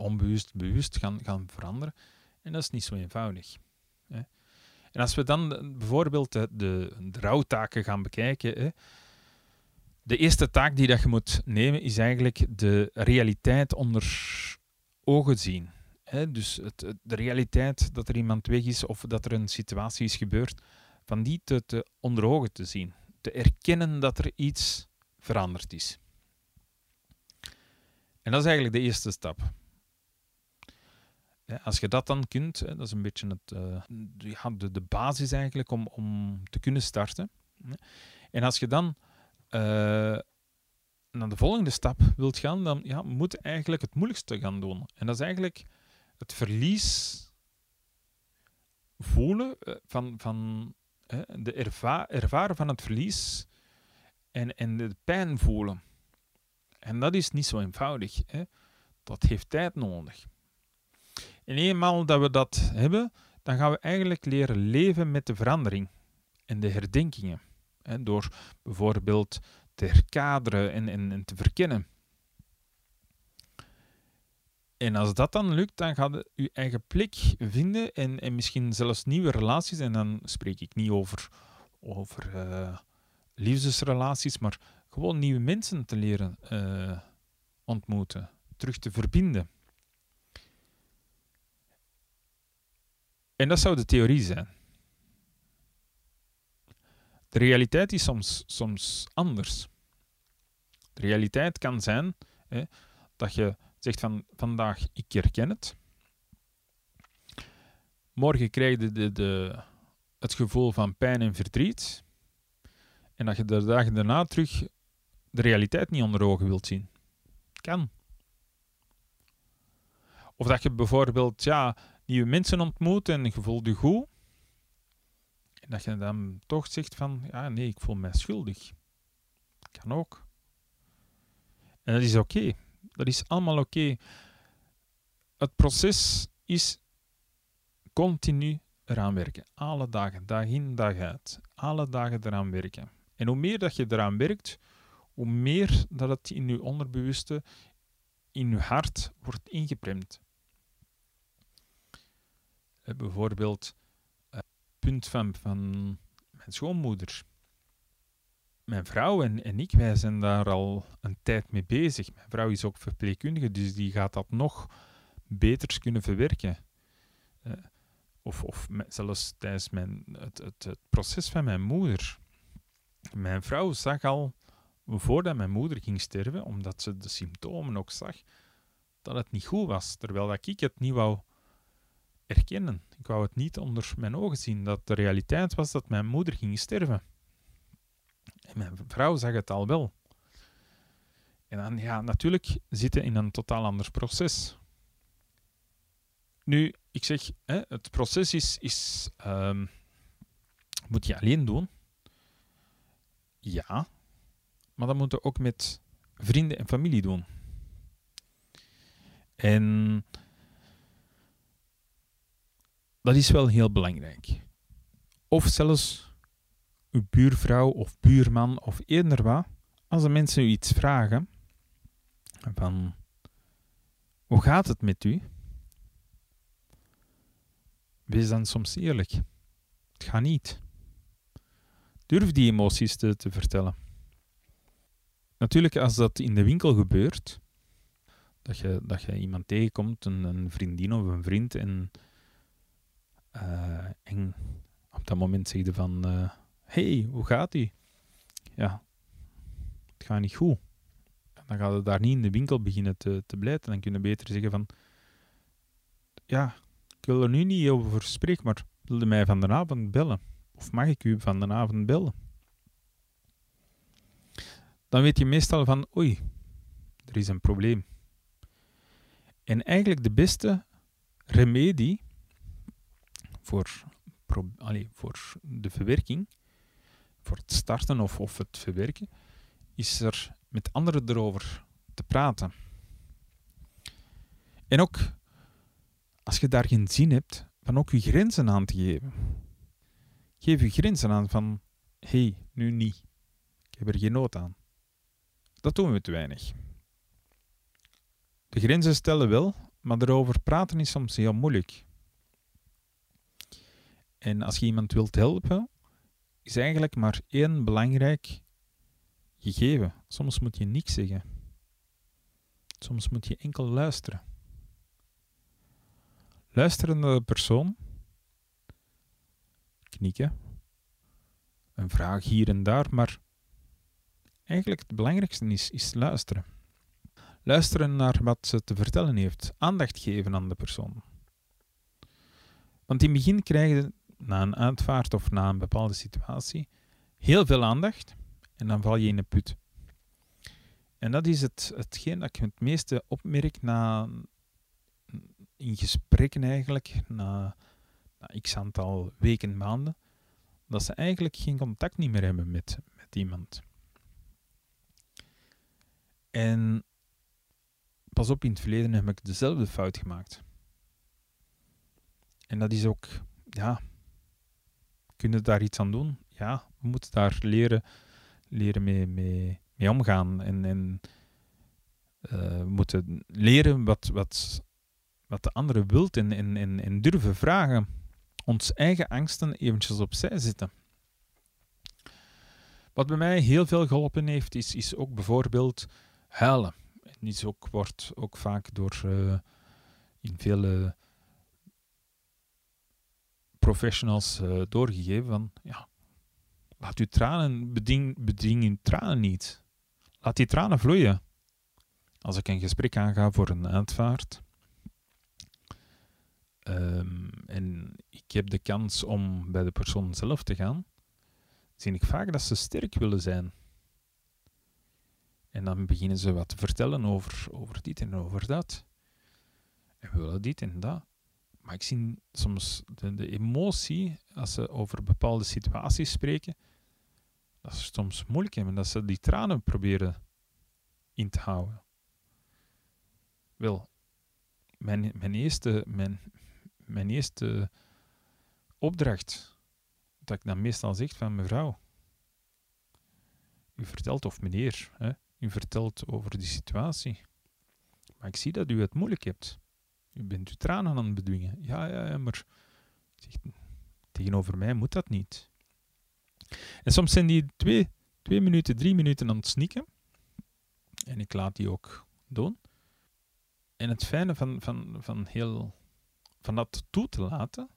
onbewust, bewust gaan, gaan veranderen. En dat is niet zo eenvoudig. Hè. En als we dan bijvoorbeeld de, de, rouwtaken gaan bekijken, hè, de eerste taak die dat je moet nemen is eigenlijk de realiteit onder ogen zien. Hè. Dus het, de realiteit dat er iemand weg is of dat er een situatie is gebeurd, van die te onder ogen te zien. Te erkennen dat er iets veranderd is. En dat is eigenlijk de eerste stap. Als je dat dan kunt, dat is een beetje het, uh, de, de basis eigenlijk om, om te kunnen starten. En als je dan uh, naar de volgende stap wilt gaan, dan ja, moet je eigenlijk het moeilijkste gaan doen. En dat is eigenlijk het verlies voelen eh, van, van de erva ervaren van het verlies en, en de pijn voelen. En dat is niet zo eenvoudig. Hè. Dat heeft tijd nodig. En eenmaal dat we dat hebben, dan gaan we eigenlijk leren leven met de verandering en de herdenkingen. Hè, door bijvoorbeeld te herkaderen en, te verkennen. En als dat dan lukt, dan gaat je eigen plek vinden en, en misschien zelfs nieuwe relaties. En dan spreek ik niet over, over uh, liefdesrelaties, maar gewoon nieuwe mensen te leren uh, ontmoeten, terug te verbinden. En dat zou de theorie zijn. De realiteit is soms, soms anders. De realiteit kan zijn hè, dat je zegt van vandaag ik herken het. Morgen krijg je de, de, het gevoel van pijn en verdriet. En dat je de dagen daarna terug de realiteit niet onder ogen wilt zien. Kan. Of dat je bijvoorbeeld ja, nieuwe mensen ontmoet en je voelt je goed. En dat je dan toch zegt van, ja nee, ik voel mij schuldig. Kan ook. En dat is oké. Dat is allemaal oké. Het proces is continu eraan werken. Alle dagen, dag in, dag uit. Alle dagen eraan werken. En hoe meer dat je eraan werkt, hoe meer dat het in je onderbewuste, in je hart wordt ingepremd. Eh, bijvoorbeeld, het punt van, van mijn schoonmoeder. Mijn vrouw en, en ik, wij zijn daar al een tijd mee bezig. Mijn vrouw is ook verpleegkundige, dus die gaat dat nog beter kunnen verwerken. Uh, of, of zelfs tijdens mijn, het, het, proces van mijn moeder. Mijn vrouw zag al, voordat mijn moeder ging sterven, omdat ze de symptomen ook zag, dat het niet goed was. Terwijl dat ik het niet wou erkennen. Ik wou het niet onder mijn ogen zien, dat de realiteit was dat mijn moeder ging sterven. En mijn vrouw zag het al wel. En dan, ja, natuurlijk zitten in een totaal ander proces. Nu, ik zeg, hè, het proces is, is um, moet je alleen doen. Ja, maar dat moet je ook met vrienden en familie doen. En dat is wel heel belangrijk. Of zelfs uw buurvrouw of buurman of eender wat, als de mensen u iets vragen van hoe gaat het met u? Wees dan soms eerlijk. Het gaat niet. Durf die emoties te, te vertellen. Natuurlijk, als dat in de winkel gebeurt, dat je, dat je iemand tegenkomt, een, een vriendin of een vriend, en, en op dat moment zeg van, uh, hey, hoe gaat ie? Ja, het gaat niet goed. Dan gaat het daar niet in de winkel beginnen te, te blijten. Dan kun je beter zeggen van, ja, ik wil er nu niet over spreken, maar wilde mij van de avond bellen? Of mag ik u van de avond bellen? Dan weet je meestal van, oei, er is een probleem. En eigenlijk de beste remedie voor, voor de verwerking, voor het starten of, of het verwerken, is er met anderen erover te praten. En ook als je daar geen zin hebt, van ook je grenzen aan te geven. Geef je grenzen aan van, hé, hey, nu niet. Ik heb er geen nood aan. Dat doen we te weinig. De grenzen stellen wel, maar erover praten is soms heel moeilijk. En als je iemand wilt helpen, is eigenlijk maar één belangrijk gegeven. Soms moet je niks zeggen. Soms moet je enkel luisteren luisterende persoon, knikken, een vraag hier en daar, maar eigenlijk het belangrijkste is, is luisteren. Luisteren naar wat ze te vertellen heeft, aandacht geven aan de persoon. Want in het begin krijg je na een uitvaart of na een bepaalde situatie heel veel aandacht en dan val je in een put. En dat is het, hetgeen dat ik het meeste opmerk na, in gesprekken eigenlijk, na, na x aantal weken, maanden, dat ze eigenlijk geen contact niet meer hebben met, met iemand. En pas op, in het verleden heb ik dezelfde fout gemaakt. En dat is ook, ja, kunnen daar iets aan doen? Ja, we moeten daar leren, leren mee, mee, omgaan. En, en uh, we moeten leren wat, wat wat de andere wilt en, en durven vragen. Ons eigen angsten eventjes opzij zetten. Wat bij mij heel veel geholpen heeft, is, is ook bijvoorbeeld huilen. En iets wordt ook vaak door uh, in vele professionals uh, doorgegeven van ja, laat uw tranen, beding, beding uw tranen niet. laat die tranen vloeien. Als ik een gesprek aanga voor een uitvaart, ehm, en ik heb de kans om bij de persoon zelf te gaan, zie ik vaak dat ze sterk willen zijn. En dan beginnen ze wat te vertellen over, over dit en over dat. En we willen dit en dat. Maar ik zie soms de, emotie, als ze over bepaalde situaties spreken, dat ze soms moeilijk hebben, dat ze die tranen proberen in te houden. Wel, mijn, mijn, eerste, mijn, mijn eerste opdracht, dat ik dan meestal zeg van mevrouw, u vertelt, of meneer, hè, u vertelt over die situatie. Maar ik zie dat u het moeilijk hebt. U bent uw tranen aan het bedwingen. Ja, ja, ja maar tegenover mij moet dat niet. En soms zijn die twee, twee minuten, drie minuten aan het snikken. En ik laat die ook doen. En het fijne van, van, van, heel, van dat toe te laten,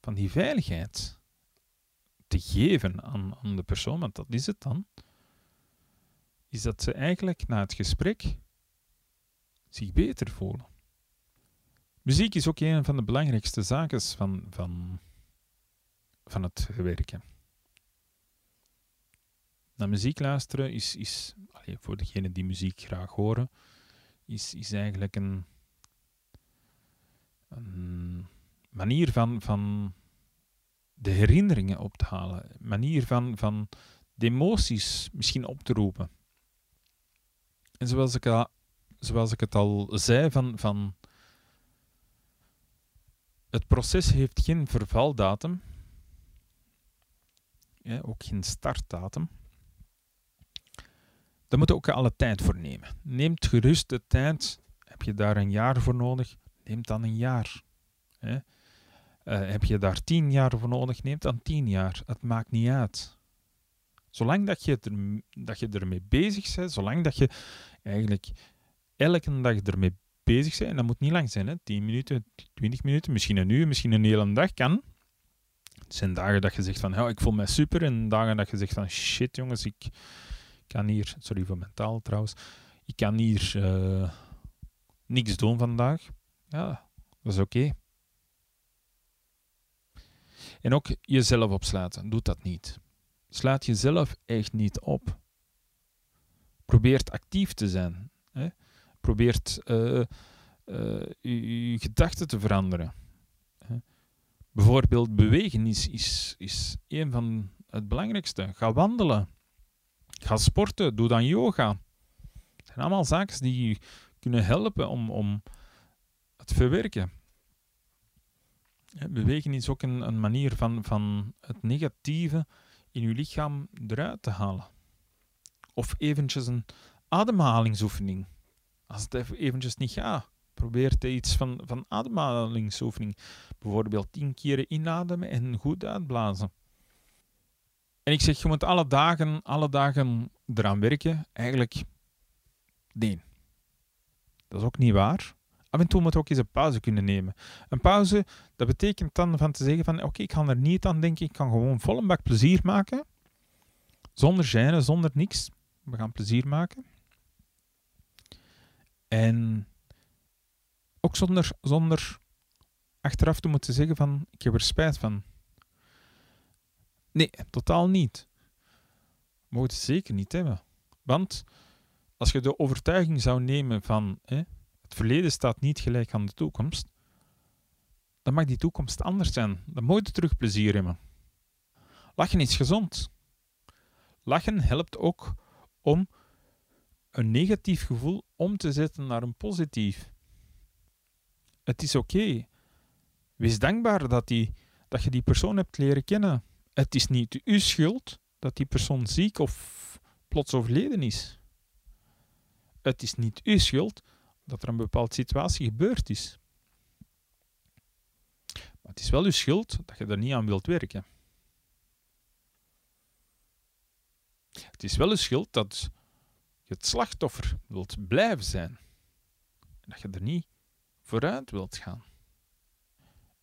van die veiligheid te geven aan, aan de persoon, want dat is het dan, is dat ze eigenlijk na het gesprek zich beter voelen. Muziek is ook een van de belangrijkste zaken van, van, van het werken. Naar muziek luisteren is, is voor degenen die muziek graag horen, is, is eigenlijk een, een manier van, van de herinneringen op te halen. Manier van, van de emoties misschien op te roepen. En zoals ik, al, het al zei, van, van het proces heeft geen vervaldatum, ook geen startdatum. Daar moet je ook alle tijd voor nemen. Neemt gerust de tijd. Heb je daar een jaar voor nodig? Neem dan een jaar. Uh, heb je daar tien jaar voor nodig? Neem dan tien jaar. Het maakt niet uit. Zolang dat je, er, dat je ermee bezig bent, zolang dat je eigenlijk elke dag ermee bezig bent, en dat moet niet lang zijn, hè? 10 minuten, 20 minuten, misschien een uur, misschien een hele dag kan. Het zijn dagen dat je zegt van, ik voel mij super, en dagen dat je zegt van, shit jongens, ik kan hier, sorry voor mentaal trouwens, ik kan hier uh, niks doen vandaag. Ja, dat is oké. En ook jezelf opsluiten, doe dat niet. Sluit jezelf echt niet op. Probeert actief te zijn. Hè? Probeert uh, je, je gedachten te veranderen. Hè? Bijvoorbeeld bewegen is, is, is een van het belangrijkste. Ga wandelen. Ga sporten. Doe dan yoga. Het zijn allemaal zaken die je kunnen helpen om, om het verwerken. Bewegen is ook een, een manier van, van het negatieve in je lichaam eruit te halen. Of eventjes een ademhalingsoefening. Als het even eventjes niet gaat, probeer iets van, van ademhalingsoefening. Bijvoorbeeld tien keren inademen en goed uitblazen. En ik zeg, je moet alle dagen, alle dagen eraan werken. Eigenlijk, nee. Dat is ook niet waar. Af en toe moet je ook eens een pauze kunnen nemen. Een pauze, dat betekent dan van te zeggen van oké, ik ga er niet aan denken, ik kan gewoon vol een bak plezier maken. Zonder gêne, zonder niks. We gaan plezier maken. En ook zonder, zonder achteraf te moeten zeggen van ik heb er spijt van. Nee, totaal niet. Mogen het zeker niet hebben. Want als je de overtuiging zou nemen van hè, het verleden staat niet gelijk aan de toekomst, dan mag die toekomst anders zijn. Dan moet je terug plezier hebben. Lachen is gezond. Lachen helpt ook om een negatief gevoel om te zetten naar een positief. Het is oké. Wees dankbaar dat, die, dat je die persoon hebt leren kennen. Het is niet uw schuld dat die persoon ziek of plots overleden is. Het is niet uw schuld dat er een bepaalde situatie gebeurd is. Maar het is wel uw schuld dat je er niet aan wilt werken. Het is wel uw schuld dat je het slachtoffer wilt blijven zijn. En dat je er niet vooruit wilt gaan.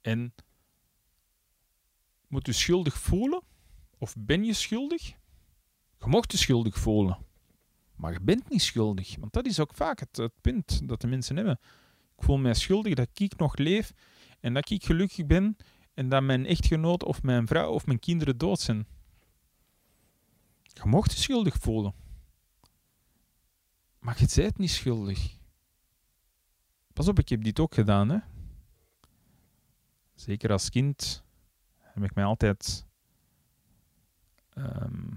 En moet je schuldig voelen? Of ben je schuldig? Je mocht je schuldig voelen. Maar je bent niet schuldig. Want dat is ook vaak het, punt dat de mensen hebben. Ik voel mij schuldig dat ik nog leef en dat ik gelukkig ben en dat mijn echtgenoot of mijn vrouw of mijn kinderen dood zijn. Je mocht je schuldig voelen. Maar je bent niet schuldig. Pas op, ik heb dit ook gedaan. Hè? Zeker als kind heb ik mij altijd ehm,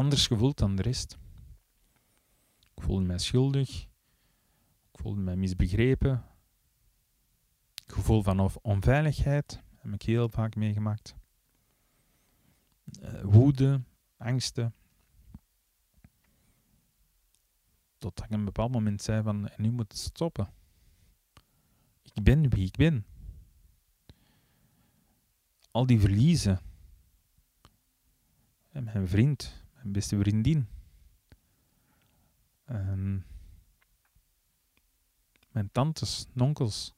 anders gevoeld dan de rest. Ik voelde mij schuldig. Ik voelde mij misbegrepen. Gevoel van onveiligheid heb ik heel vaak meegemaakt. Uh, woede, angsten. Totdat ik een bepaald moment zei van, nu moet het stoppen. Ik ben wie ik ben. Al die verliezen. En mijn vriend, mijn beste vriendin. Um, mijn tantes, onkels.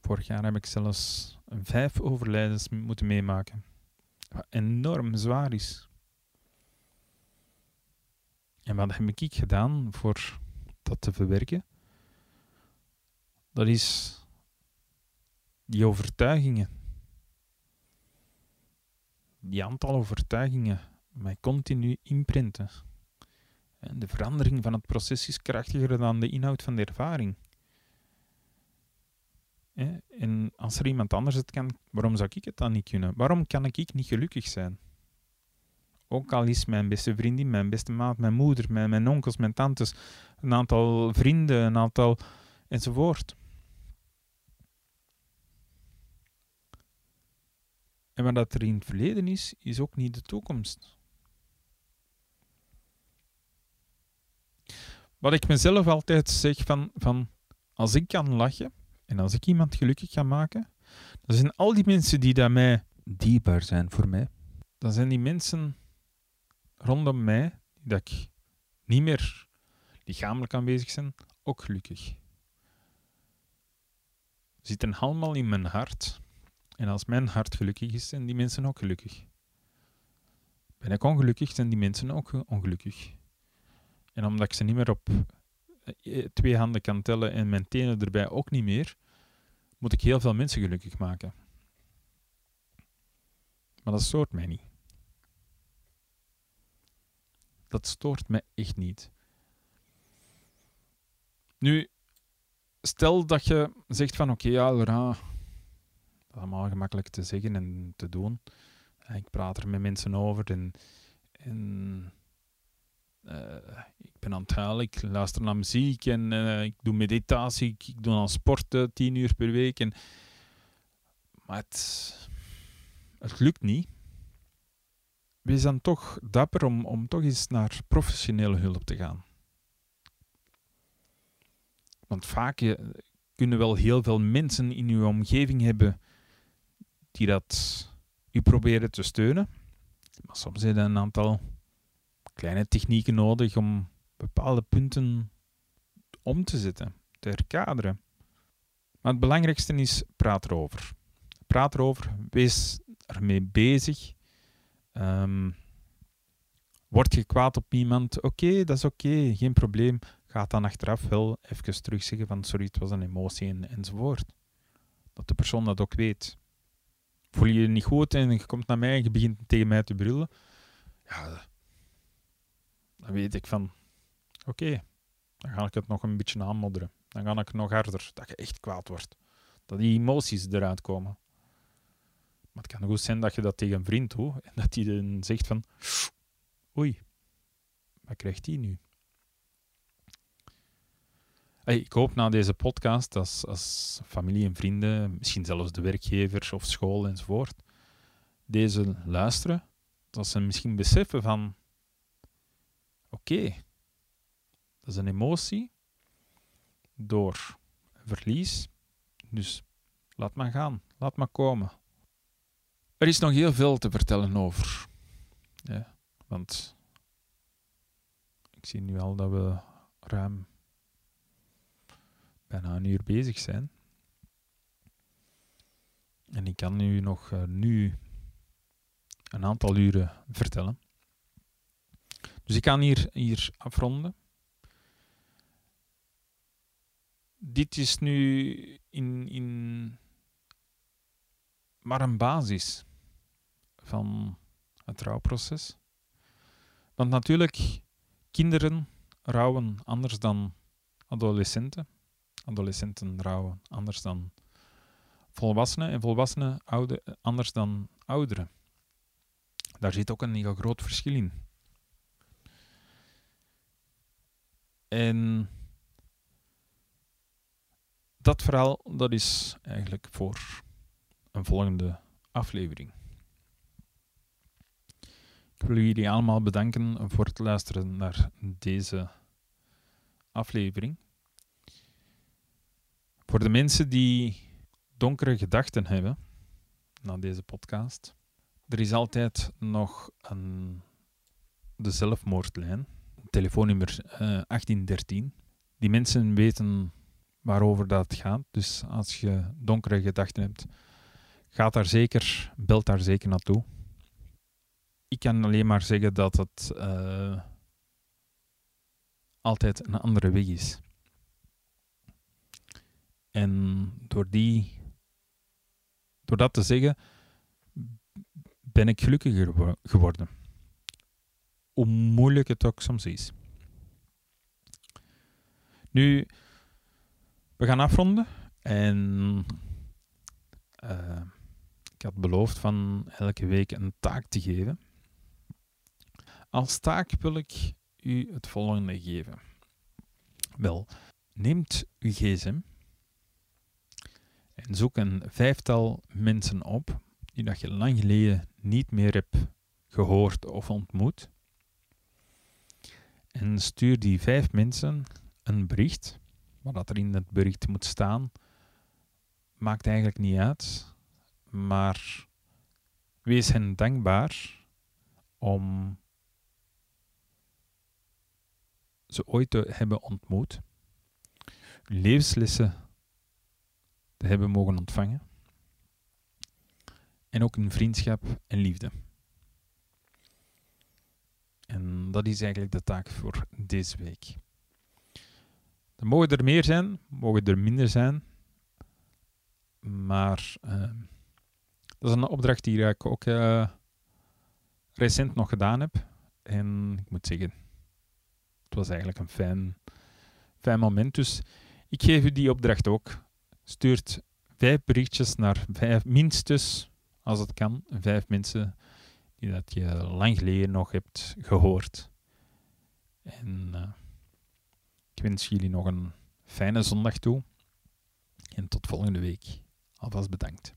Vorig jaar heb ik zelfs vijf overlijdens moeten meemaken. Wat enorm zwaar is. En wat heb ik gedaan voor dat te verwerken? Dat is die overtuigingen. Die aantal overtuigingen mij continu imprinten. En de verandering van het proces is krachtiger dan de inhoud van de ervaring. En als er iemand anders het kan, waarom zou ik het dan niet kunnen? Waarom kan ik niet gelukkig zijn? Ook al is mijn beste vriendin, mijn beste maat, mijn moeder, mijn, onkels, mijn tantes, een aantal vrienden, een aantal enzovoort. En wat dat er in het verleden is, is ook niet de toekomst. Wat ik mezelf altijd zeg van, van als ik kan lachen en als ik iemand gelukkig kan maken, dan zijn al die mensen die mij dierbaar zijn voor mij, dan zijn die mensen rondom mij, dat ik niet meer lichamelijk aanwezig zijn, ook gelukkig. Zitten allemaal in mijn hart. En als mijn hart gelukkig is, zijn die mensen ook gelukkig. Ben ik ongelukkig, zijn die mensen ook ongelukkig. En omdat ik ze niet meer op eh, twee handen kan tellen en mijn tenen erbij ook niet meer, moet ik heel veel mensen gelukkig maken. Maar dat stoort mij niet. Dat stoort mij echt niet. Nu, stel dat je zegt van oké, ja, Laurent, dat is allemaal gemakkelijk te zeggen en te doen. Ik praat er met mensen over en, en ik ben aan het huilen, ik luister naar muziek en uh, ik doe meditatie, ik, doe aan sport tien uur per week. En, maar het, lukt niet wees dan toch dapper om, om toch eens naar professionele hulp te gaan. Want vaak je, eh, kunnen wel heel veel mensen in uw omgeving hebben die dat u proberen te steunen. Maar soms zijn er een aantal kleine technieken nodig om bepaalde punten om te zetten, te herkaderen. Maar het belangrijkste is, praat erover. Praat erover, wees ermee bezig Um, word je kwaad op iemand? Oké, dat is oké, geen probleem. Ga dan achteraf wel even terugzeggen van sorry, het was een emotie en, enzovoort. Dat de persoon dat ook weet. Voel je je niet goed en je komt naar mij en je begint tegen mij te brullen. Ja, dan weet ik van oké, dan ga ik het nog een beetje aanmodderen. Dan ga ik nog harder, dat je echt kwaad wordt. Dat die emoties eruit komen. Maar het kan goed zijn dat je dat tegen een vriend doet en dat hij dan zegt van oei, wat krijgt hij nu? Hey, ik hoop na deze podcast als, als familie en vrienden, misschien zelfs de werkgever of school enzovoort, deze luisteren, dat ze misschien beseffen van oké, dat is een emotie door verlies, dus laat maar gaan, laat maar komen. Er is nog heel veel te vertellen over. Ja, want ik zie nu al dat we ruim bijna een uur bezig zijn. En ik kan u nog uh, nu een aantal uren vertellen. Dus ik kan hier, hier afronden. Dit is nu in, in maar een basis van het rouwproces. Want natuurlijk, kinderen rouwen anders dan adolescenten. Adolescenten rouwen anders dan volwassenen en volwassenen anders dan ouderen. Daar zit ook een heel groot verschil in. En dat verhaal dat is eigenlijk voor een volgende aflevering. Ik wil jullie allemaal bedanken voor het luisteren naar deze aflevering. Voor de mensen die donkere gedachten hebben na deze podcast, er is altijd nog een, de zelfmoordlijn, telefoonnummer uh, eh, 1813. Die mensen weten waarover dat gaat. Dus als je donkere gedachten hebt, ga daar zeker, bel daar zeker naartoe. Ik kan alleen maar zeggen dat het uh, altijd een andere weg is. En door, die, door dat te zeggen, ben ik gelukkiger geworden. Hoe moeilijk het ook soms is. Nu, we gaan afronden. En uh, ik had beloofd van elke week een taak te geven. Als taak wil ik u het volgende geven. Wel, neemt uw gsm en zoek een vijftal mensen op die dat je lang geleden niet meer hebt gehoord of ontmoet. En stuur die vijf mensen een bericht. Wat er in het bericht moet staan, maakt eigenlijk niet uit. Maar wees hen dankbaar om ze ooit te hebben ontmoet, levenslessen te hebben mogen ontvangen en ook in vriendschap en liefde. En dat is eigenlijk de taak voor deze week. Er mogen er meer zijn, mogen er minder zijn, maar uh, dat is een opdracht die ik ook uh, recent nog gedaan heb. En ik moet zeggen, het was eigenlijk een fijn, fijn moment. Dus ik geef u die opdracht ook. Stuurt vijf berichtjes naar vijf, minstens, als het kan, vijf mensen dat je lang geleden nog hebt gehoord. En uh, ik wens jullie nog een fijne zondag toe. En tot volgende week. Alvast bedankt.